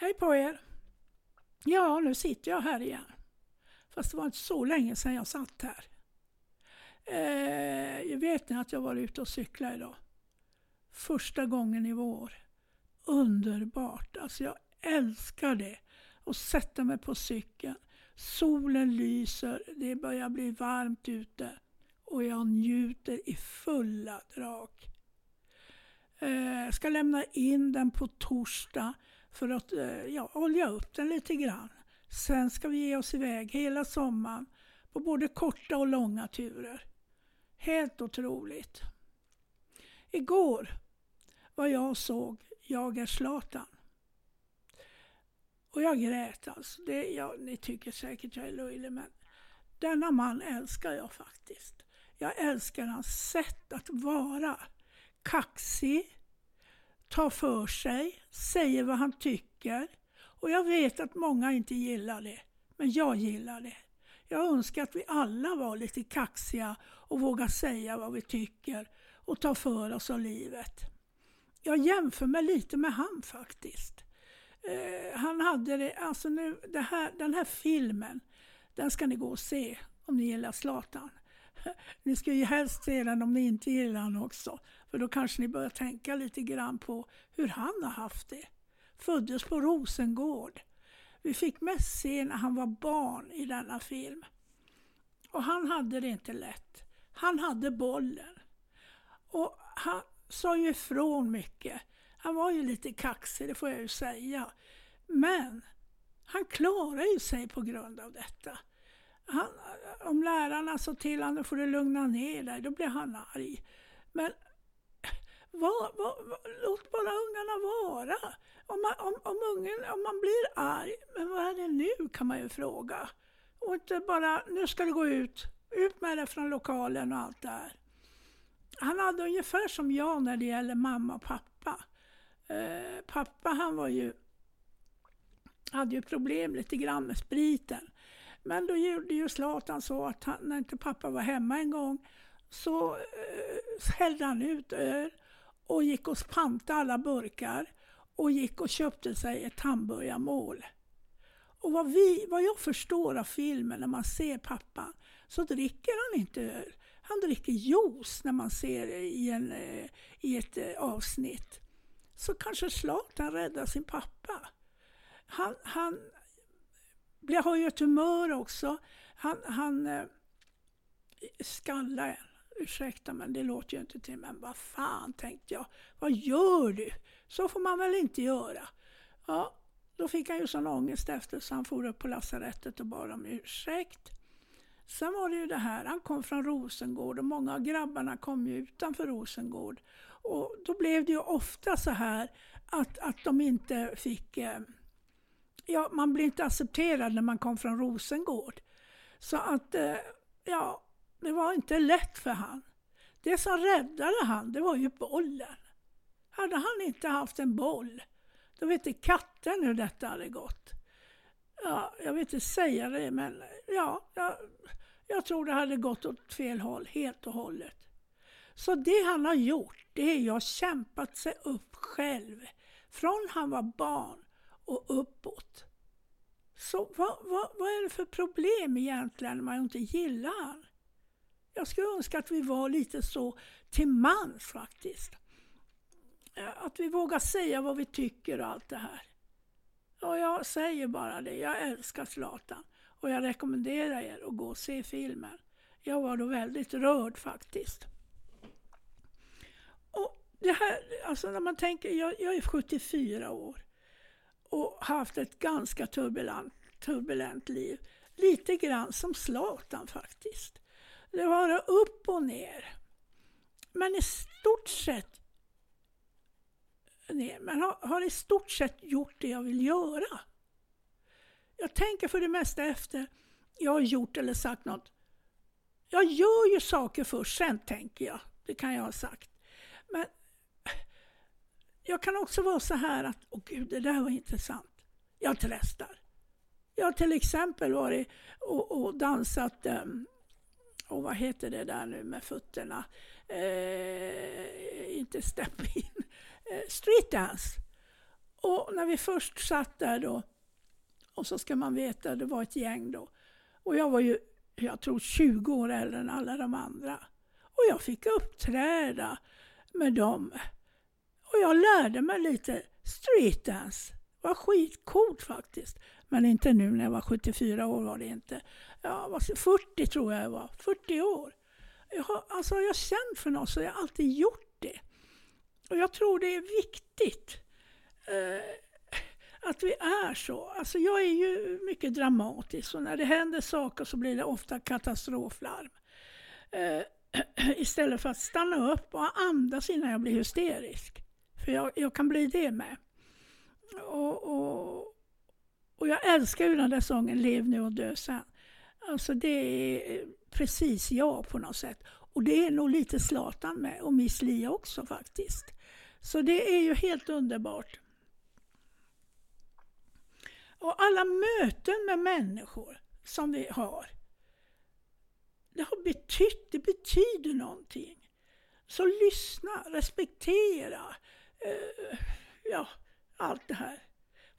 Hej på er! Ja, nu sitter jag här igen. Fast det var inte så länge sedan jag satt här. Eh, vet ni att jag var ute och cyklade idag? Första gången i vår. Underbart! Alltså jag älskar det. Att sätta mig på cykeln. Solen lyser, det börjar bli varmt ute och jag njuter i fulla drag. Jag eh, ska lämna in den på torsdag för att eh, ja, olja upp den lite grann. Sen ska vi ge oss iväg hela sommaren på både korta och långa turer. Helt otroligt. Igår var jag och såg Jag är Zlatan. Och jag grät alltså. Det, ja, ni tycker säkert jag är löjlig men denna man älskar jag faktiskt. Jag älskar hans sätt att vara. Kaxig, tar för sig, säger vad han tycker. Och jag vet att många inte gillar det, men jag gillar det. Jag önskar att vi alla var lite kaxiga och vågar säga vad vi tycker och ta för oss av livet. Jag jämför mig lite med han faktiskt. Eh, han hade det, alltså nu, det här, den här filmen, den ska ni gå och se om ni gillar Zlatan. Ni ska ju helst se den om ni inte gillar den också. För då kanske ni börjar tänka lite grann på hur han har haft det. Föddes på Rosengård. Vi fick mest se när han var barn i denna film. Och han hade det inte lätt. Han hade bollen. Och han sa ju ifrån mycket. Han var ju lite kaxig, det får jag ju säga. Men han klarade ju sig på grund av detta. Han, om lärarna sa till honom, får du lugna ner dig, då blir han arg. Men var, var, låt bara ungarna vara. Om man, om, om, ungen, om man blir arg, men vad är det nu kan man ju fråga. Och inte bara, nu ska du gå ut, ut med dig från lokalen och allt det här. Han hade ungefär som jag när det gäller mamma och pappa. Eh, pappa han var ju, hade ju problem lite grann med spriten. Men då gjorde ju Zlatan så att han, när inte pappa var hemma en gång så eh, hällde han ut öl och gick och pantade alla burkar och gick och köpte sig ett hamburgarmål. Och vad, vi, vad jag förstår av filmen när man ser pappa. så dricker han inte öl. Han dricker juice när man ser i, en, eh, i ett eh, avsnitt. Så kanske Zlatan räddar sin pappa. Han, han jag har ju ett humör också. Han, han eh, skallar en. Ursäkta men det låter ju inte till men vad fan tänkte jag. Vad gör du? Så får man väl inte göra. Ja, då fick han ju sån ångest efter så han for upp på lasarettet och bad om ursäkt. Sen var det ju det här, han kom från Rosengård och många av grabbarna kom ju utanför Rosengård. Och då blev det ju ofta så här att, att de inte fick... Eh, ja, man blev inte accepterad när man kom från Rosengård. Så att, eh, ja, det var inte lätt för han. Det som räddade han, det var ju bollen. Hade han inte haft en boll, då vet inte katten hur detta hade gått. Ja, jag vill inte säga det, men ja, jag, jag tror det hade gått åt fel håll helt och hållet. Så det han har gjort, det är att kämpat sig upp själv. Från han var barn och uppåt. Så vad, vad, vad är det för problem egentligen när man inte gillar han? Jag skulle önska att vi var lite så till mans faktiskt. Att vi vågar säga vad vi tycker och allt det här. Och jag säger bara det, jag älskar Zlatan. Och jag rekommenderar er att gå och se filmen. Jag var då väldigt rörd faktiskt. Och det här, alltså när man tänker, jag, jag är 74 år och haft ett ganska turbulent, turbulent liv. Lite grann som Zlatan faktiskt. Det var upp och ner. Men i stort sett ner. Men har, har i stort sett gjort det jag vill göra. Jag tänker för det mesta efter jag har gjort eller sagt något. Jag gör ju saker först, sen tänker jag. Det kan jag ha sagt. Jag kan också vara så här att, åh gud, det där var intressant. Jag testar. Jag har till exempel varit och, och dansat um, och vad heter det där nu med fötterna? Eh, inte step in. Eh, street dance. Och när vi först satt där då, och så ska man veta, det var ett gäng då. Och jag var ju, jag tror 20 år äldre än alla de andra. Och jag fick uppträda med dem. Och jag lärde mig lite streetdance. Det var skitcoolt faktiskt. Men inte nu när jag var 74 år var det inte. Jag var 40 tror jag jag var. 40 år. Jag har, alltså jag känt för något så jag har alltid gjort det. Och jag tror det är viktigt eh, att vi är så. Alltså jag är ju mycket dramatisk och när det händer saker så blir det ofta katastroflarm. Eh, istället för att stanna upp och andas innan jag blir hysterisk. För jag, jag kan bli det med. Och, och, och jag älskar ju den där sången Lev nu och dö sen. Alltså det är precis jag på något sätt. Och det är nog lite Zlatan med och Miss Li också faktiskt. Så det är ju helt underbart. Och alla möten med människor som vi har. Det har betytt, det betyder någonting. Så lyssna, respektera, eh, Eh, ja, allt det här.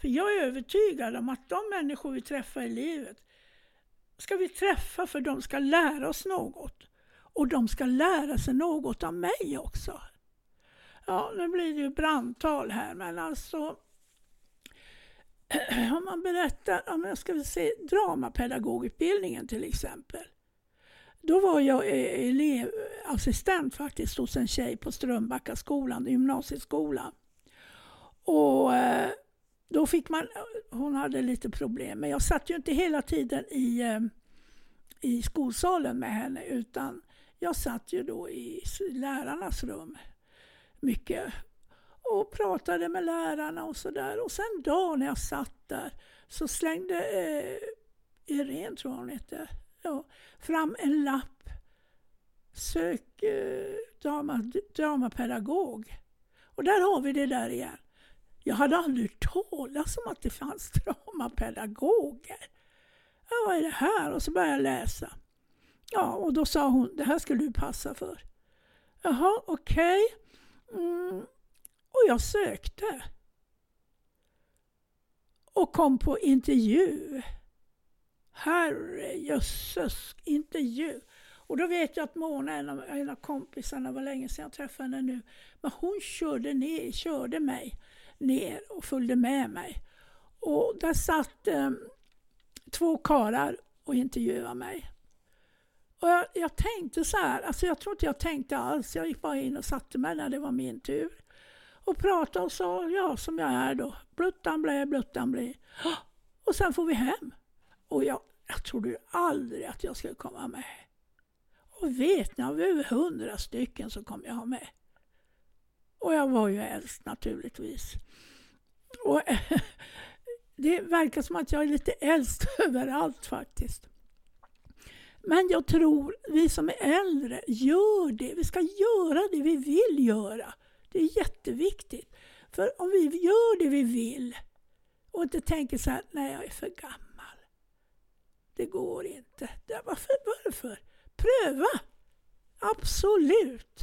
För jag är övertygad om att de människor vi träffar i livet ska vi träffa för de ska lära oss något. Och de ska lära sig något av mig också. Ja, nu blir det ju brandtal här men alltså om man berättar, om jag ska se dramapedagogutbildningen till exempel. Då var jag e-, elevassistent faktiskt hos en tjej på Strömbackaskolan, gymnasieskolan. Och eh, då fick man, hon hade lite problem, men jag satt ju inte hela tiden i, eh, i skolsalen med henne utan jag satt ju då i lärarnas rum mycket och pratade med lärarna och sådär. Och sen dag när jag satt där så slängde eh, Irene, tror jag hon hette, fram en lapp. Sök eh, drama, dramapedagog. Och där har vi det där igen. Jag hade aldrig hört talas om att det fanns dramapedagoger. Ja, vad är det här? Och så började jag läsa. Ja, och då sa hon, det här skulle du passa för. Jaha, okej. Okay. Mm, och jag sökte. Och kom på intervju. Herre jösses, intervju. Och då vet jag att Mona, en av, en av kompisarna, var länge sedan jag träffade henne nu, men hon körde, ner, körde mig ner och följde med mig. Och där satt eh, två karar och intervjuade mig. Och jag, jag, tänkte så här, alltså jag tror inte jag tänkte alls. Jag gick bara in och satte mig när det var min tur. Och pratade och sa, ja som jag är då. Bluttan blä, bluttan bli. Och sen får vi hem. Och jag, jag trodde ju aldrig att jag skulle komma med. Och vet ni, av över hundra stycken så kom jag med. Och jag var ju äldst naturligtvis. Och det verkar som att jag är lite äldst överallt faktiskt. Men jag tror, vi som är äldre, gör det. Vi ska göra det vi vill göra. Det är jätteviktigt. För om vi gör det vi vill och inte tänker så här, nej jag är för gammal. Det går inte. Varför? Varför? Pröva! Absolut!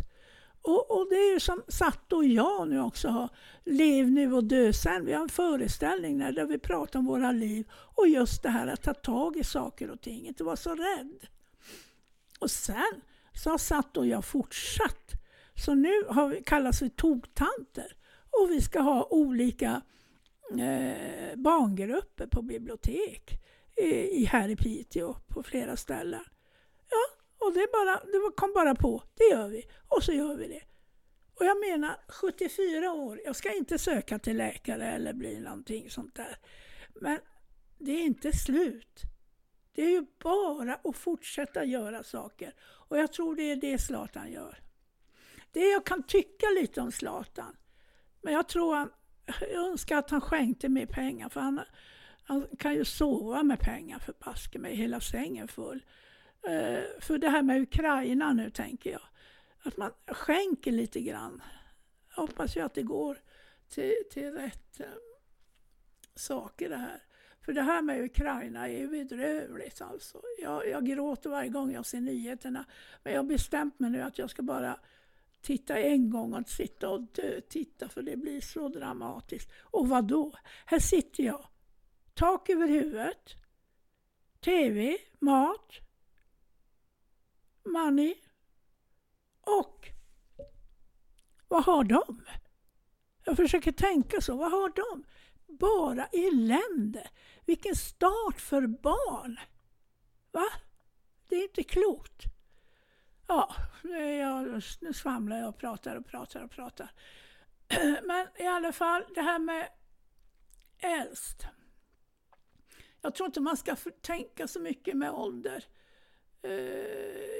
Och, och, det är ju som Satt och jag nu också har, Lev nu och dö sen. Vi har en föreställning där vi pratar om våra liv och just det här att ta tag i saker och ting, inte vara så rädd. Och sen så har Satt och jag fortsatt. Så nu har vi, kallas vi toktanter och vi ska ha olika eh, barngrupper på bibliotek i, här i Piteå på flera ställen. Och det, bara, det kom bara på, det gör vi. Och så gör vi det. Och jag menar 74 år, jag ska inte söka till läkare eller bli någonting sånt där. Men det är inte slut. Det är ju bara att fortsätta göra saker. Och jag tror det är det Zlatan gör. Det jag kan tycka lite om Zlatan, men jag tror han, jag önskar att han skänkte mer pengar för han, han kan ju sova med pengar för baske mig, hela sängen full. Eh, för det här med Ukraina nu tänker jag. Att man skänker lite grann. Jag hoppas ju att det går till, till rätt eh, saker det här. För det här med Ukraina är ju bedrövligt alltså. Jag, jag gråter varje gång jag ser nyheterna. Men jag har bestämt mig nu att jag ska bara titta en gång och sitta och dö, titta för det blir så dramatiskt. Och vad då? Här sitter jag. Tak över huvudet. TV, mat, money. Och vad har de? Jag försöker tänka så. Vad har de? Bara elände. Vilken start för barn. Va? Det är inte klokt. Ja, jag, nu svamlar jag och pratar och pratar och pratar. Men i alla fall, det här med äldst. Jag tror inte man ska tänka så mycket med ålder. Eh,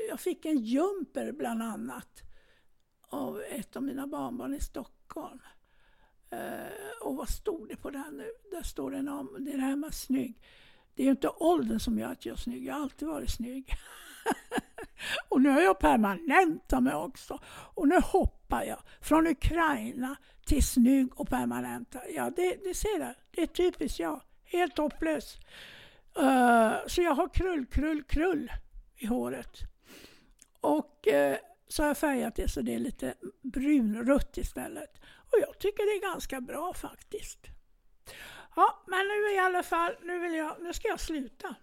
jag fick en jumper bland annat av ett av mina barnbarn i Stockholm. Eh, och vad stod det på den nu? Där står det om, det är det här med snygg. Det är ju inte åldern som gör att jag är snygg, jag har alltid varit snygg. och nu har jag permanentat mig också. Och nu hoppar jag från Ukraina till snygg och permanenta. Ja, det, det ser du. Det är typiskt jag. Helt hopplös. Uh, så jag har krull, krull, krull i håret. Och uh, så har jag färgat det så det är lite brunrött istället. Och jag tycker det är ganska bra faktiskt. Ja, men nu i alla fall, nu, vill jag, nu ska jag sluta.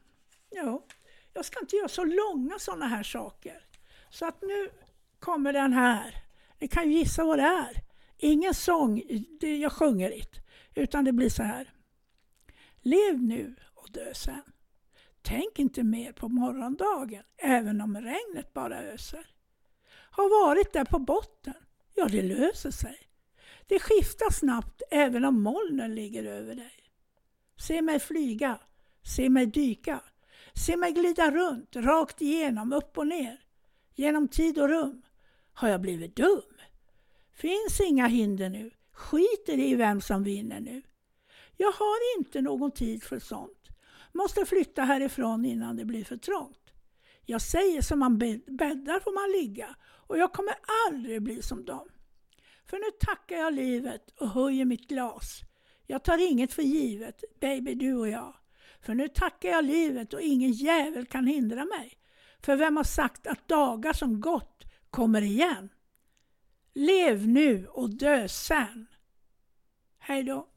Jo, jag ska inte göra så långa sådana här saker. Så att nu kommer den här. Ni kan ju gissa vad det är. Ingen sång, det jag sjunger inte. Utan det blir så här. Lev nu och dö sen. Tänk inte mer på morgondagen, även om regnet bara öser. Har varit där på botten, ja det löser sig. Det skiftar snabbt även om molnen ligger över dig. Se mig flyga, se mig dyka, se mig glida runt, rakt igenom, upp och ner. Genom tid och rum. Har jag blivit dum? Finns inga hinder nu, skiter i vem som vinner nu. Jag har inte någon tid för sånt. Måste flytta härifrån innan det blir för trångt. Jag säger som man bäddar får man ligga och jag kommer aldrig bli som dem. För nu tackar jag livet och höjer mitt glas. Jag tar inget för givet, baby du och jag. För nu tackar jag livet och ingen jävel kan hindra mig. För vem har sagt att dagar som gått kommer igen? Lev nu och dö sen. Hej då.